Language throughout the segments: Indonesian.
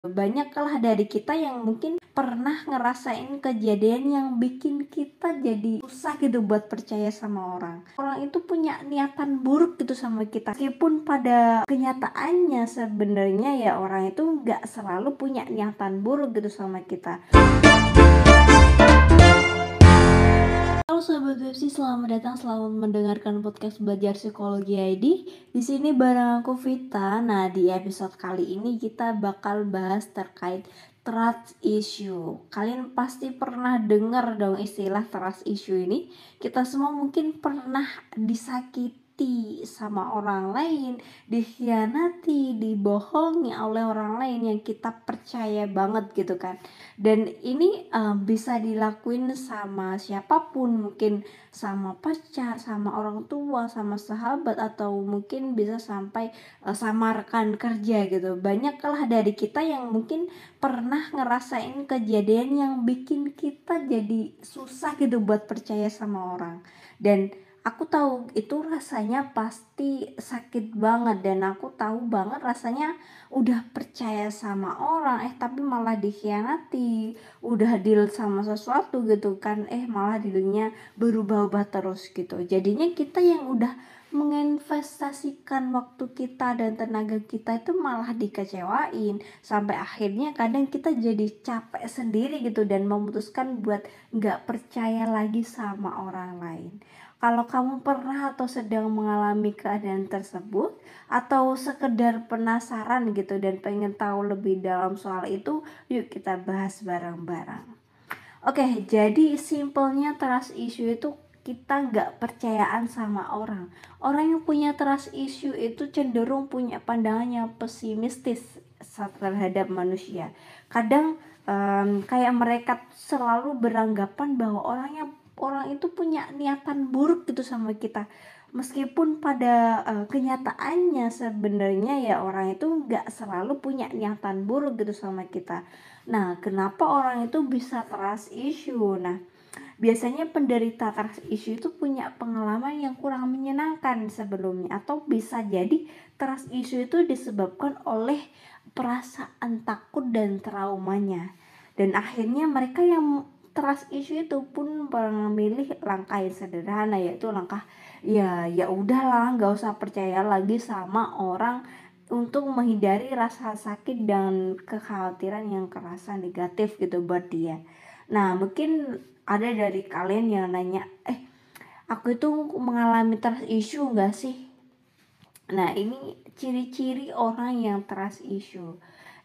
banyaklah dari kita yang mungkin pernah ngerasain kejadian yang bikin kita jadi susah gitu buat percaya sama orang. Orang itu punya niatan buruk gitu sama kita. Meskipun pada kenyataannya sebenarnya ya orang itu nggak selalu punya niatan buruk gitu sama kita Halo sobat Websi, selamat datang selamat mendengarkan podcast belajar psikologi ID. Di sini bareng aku Vita. Nah, di episode kali ini kita bakal bahas terkait trust issue. Kalian pasti pernah dengar dong istilah trust issue ini. Kita semua mungkin pernah disakiti disakiti sama orang lain, dikhianati, dibohongi oleh orang lain yang kita percaya banget gitu kan. Dan ini uh, bisa dilakuin sama siapa pun, mungkin sama pacar, sama orang tua, sama sahabat atau mungkin bisa sampai uh, sama rekan kerja gitu. Banyaklah dari kita yang mungkin pernah ngerasain kejadian yang bikin kita jadi susah gitu buat percaya sama orang. Dan aku tahu itu rasanya pasti sakit banget dan aku tahu banget rasanya udah percaya sama orang eh tapi malah dikhianati udah deal sama sesuatu gitu kan eh malah dealnya berubah-ubah terus gitu. Jadinya kita yang udah menginvestasikan waktu kita dan tenaga kita itu malah dikecewain. Sampai akhirnya kadang kita jadi capek sendiri gitu dan memutuskan buat nggak percaya lagi sama orang lain kalau kamu pernah atau sedang mengalami keadaan tersebut atau sekedar penasaran gitu dan pengen tahu lebih dalam soal itu, yuk kita bahas bareng-bareng. Oke, jadi simpelnya trust issue itu kita nggak percayaan sama orang. Orang yang punya trust issue itu cenderung punya pandangan yang pesimistis terhadap manusia. Kadang um, kayak mereka selalu beranggapan bahwa orang yang orang itu punya niatan buruk gitu sama kita. Meskipun pada uh, kenyataannya sebenarnya ya orang itu nggak selalu punya niatan buruk gitu sama kita. Nah kenapa orang itu bisa trust issue? Nah biasanya penderita trust issue itu punya pengalaman yang kurang menyenangkan sebelumnya atau bisa jadi trust issue itu disebabkan oleh perasaan takut dan traumanya. Dan akhirnya mereka yang trust issue itu pun memilih langkah yang sederhana yaitu langkah ya ya udahlah nggak usah percaya lagi sama orang untuk menghindari rasa sakit dan kekhawatiran yang kerasa negatif gitu buat dia. Nah mungkin ada dari kalian yang nanya, eh aku itu mengalami trust issue nggak sih? Nah ini ciri-ciri orang yang trust issue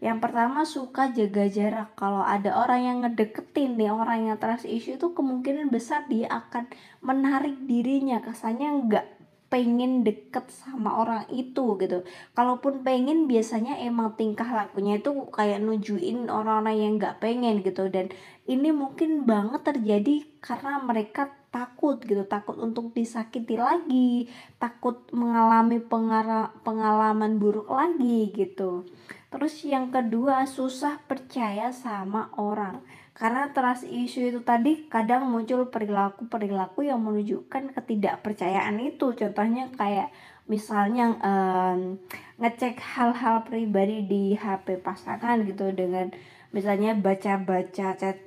yang pertama suka jaga jarak. Kalau ada orang yang ngedeketin nih orang yang trust issue itu kemungkinan besar dia akan menarik dirinya. Kesannya nggak pengen deket sama orang itu gitu. Kalaupun pengen biasanya emang tingkah lakunya itu kayak nujuin orang-orang yang nggak pengen gitu. Dan ini mungkin banget terjadi karena mereka takut gitu takut untuk disakiti lagi takut mengalami pengalaman buruk lagi gitu. Terus yang kedua susah percaya sama orang. Karena trust issue itu tadi kadang muncul perilaku-perilaku yang menunjukkan ketidakpercayaan itu. Contohnya kayak misalnya um, ngecek hal-hal pribadi di HP pasangan gitu dengan misalnya baca-baca chat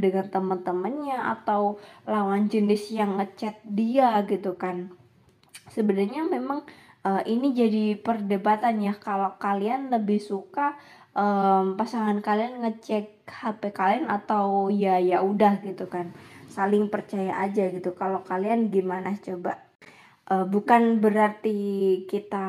dengan teman-temannya atau lawan jenis yang ngechat dia gitu kan. Sebenarnya memang uh, ini jadi perdebatan ya kalau kalian lebih suka um, pasangan kalian ngecek HP kalian atau ya ya udah gitu kan. Saling percaya aja gitu. Kalau kalian gimana coba? Uh, bukan berarti kita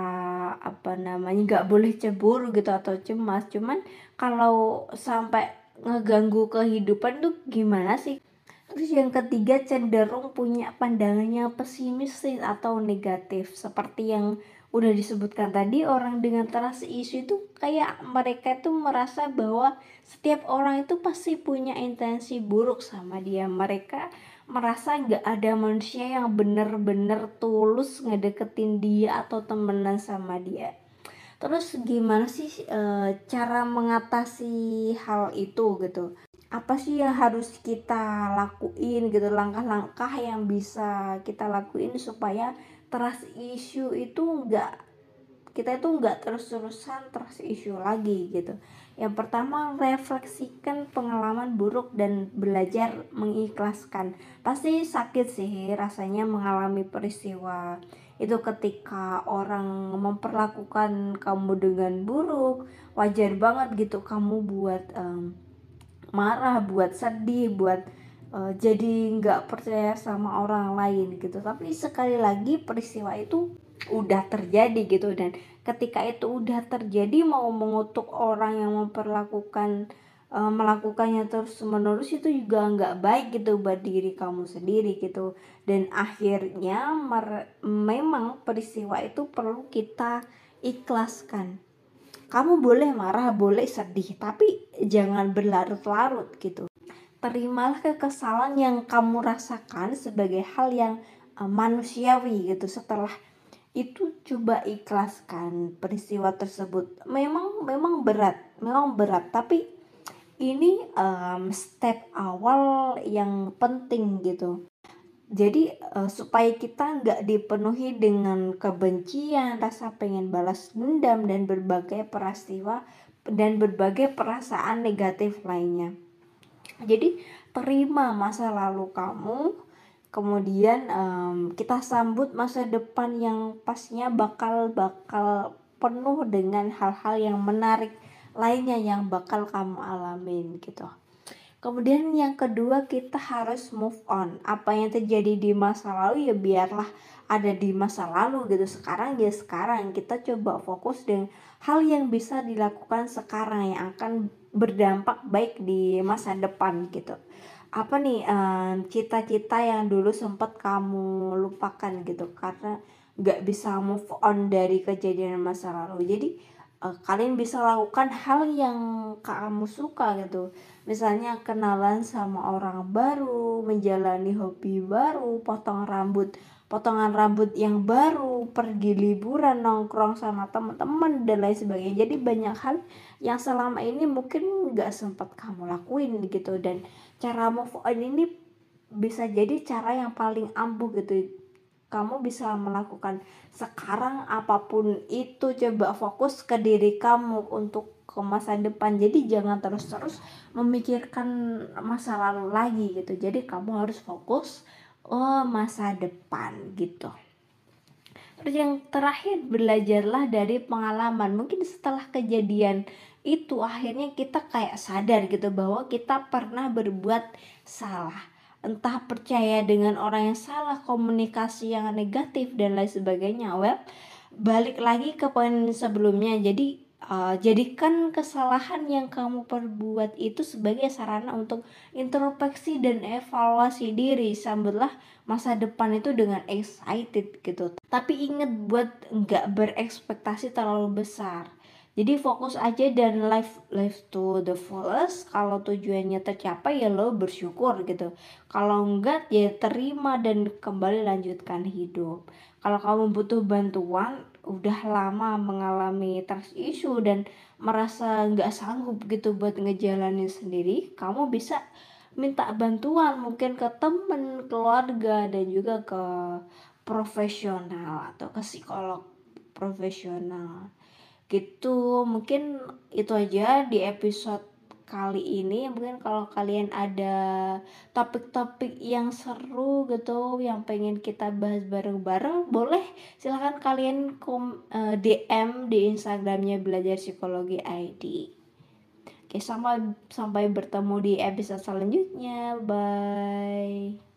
apa namanya nggak boleh cemburu gitu atau cemas. Cuman kalau sampai ngeganggu kehidupan tuh gimana sih? Terus yang ketiga cenderung punya pandangannya pesimis atau negatif. Seperti yang udah disebutkan tadi orang dengan trust issue itu kayak mereka itu merasa bahwa setiap orang itu pasti punya intensi buruk sama dia. Mereka merasa nggak ada manusia yang bener-bener tulus ngedeketin dia atau temenan sama dia terus gimana sih e, cara mengatasi hal itu gitu? Apa sih yang harus kita lakuin gitu? Langkah-langkah yang bisa kita lakuin supaya trust issue itu nggak kita itu nggak terus-terusan terus isu lagi gitu. Yang pertama refleksikan pengalaman buruk dan belajar mengikhlaskan. Pasti sakit sih rasanya mengalami peristiwa itu ketika orang memperlakukan kamu dengan buruk wajar banget gitu kamu buat um, marah buat sedih buat uh, jadi nggak percaya sama orang lain gitu. Tapi sekali lagi peristiwa itu udah terjadi gitu. Dan ketika itu udah terjadi mau mengutuk orang yang memperlakukan uh, melakukannya terus menerus itu juga nggak baik gitu buat diri kamu sendiri gitu. Dan akhirnya memang peristiwa itu perlu kita ikhlaskan. Kamu boleh marah boleh sedih tapi jangan berlarut-larut gitu terimalah kekesalan yang kamu rasakan sebagai hal yang uh, manusiawi gitu. Setelah itu coba ikhlaskan peristiwa tersebut. Memang memang berat memang berat. Tapi ini um, step awal yang penting gitu. Jadi uh, supaya kita nggak dipenuhi dengan kebencian rasa pengen balas dendam dan berbagai peristiwa dan berbagai perasaan negatif lainnya jadi terima masa lalu kamu kemudian um, kita sambut masa depan yang pastinya bakal bakal penuh dengan hal-hal yang menarik lainnya yang bakal kamu alamin gitu. Kemudian yang kedua kita harus move on. Apa yang terjadi di masa lalu ya biarlah ada di masa lalu gitu. Sekarang ya sekarang kita coba fokus dengan hal yang bisa dilakukan sekarang yang akan berdampak baik di masa depan gitu. Apa nih cita-cita uh, yang dulu sempat kamu lupakan gitu? Karena nggak bisa move on dari kejadian masa lalu. Jadi uh, kalian bisa lakukan hal yang kamu suka gitu misalnya kenalan sama orang baru menjalani hobi baru potong rambut potongan rambut yang baru pergi liburan nongkrong sama teman-teman dan lain sebagainya. Jadi banyak hal yang selama ini mungkin nggak sempat kamu lakuin gitu. Dan cara move on ini bisa jadi cara yang paling ampuh gitu. Kamu bisa melakukan sekarang apa pun itu coba fokus ke diri kamu untuk ke masa depan. Jadi jangan terus-terus memikirkan masa lalu lagi gitu. Jadi kamu harus fokus oh masa depan gitu. Terus yang terakhir belajarlah dari pengalaman. Mungkin setelah kejadian itu akhirnya kita kayak sadar gitu bahwa kita pernah berbuat salah. Entah percaya dengan orang yang salah komunikasi yang negatif dan lain sebagainya. Well balik lagi ke poin sebelumnya. Jadi uh, jadikan kesalahan yang kamu perbuat itu sebagai sarana untuk introspeksi dan evaluasi diri. Sambutlah masa depan itu dengan excited gitu. Tapi inget buat nggak berekspektasi terlalu besar. Jadi fokus aja dan live live to the fullest. Kalau tujuannya tercapai ya lo bersyukur gitu. Kalau enggak ya terima dan kembali lanjutkan hidup. Kalau kamu butuh bantuan udah lama mengalami trust issue dan merasa nggak sanggup gitu buat ngejalanin sendiri kamu bisa minta bantuan mungkin ke temen keluarga dan juga ke profesional atau ke psikolog profesional. Gitu mungkin itu aja di episode kali ini mungkin kalau kalian ada topik-topik yang seru gitu yang pengen kita bahas bareng-bareng boleh silahkan kalian kom, uh, eh, DM di Instagramnya belajar psikologi ID oke sampai sampai bertemu di episode selanjutnya. Bye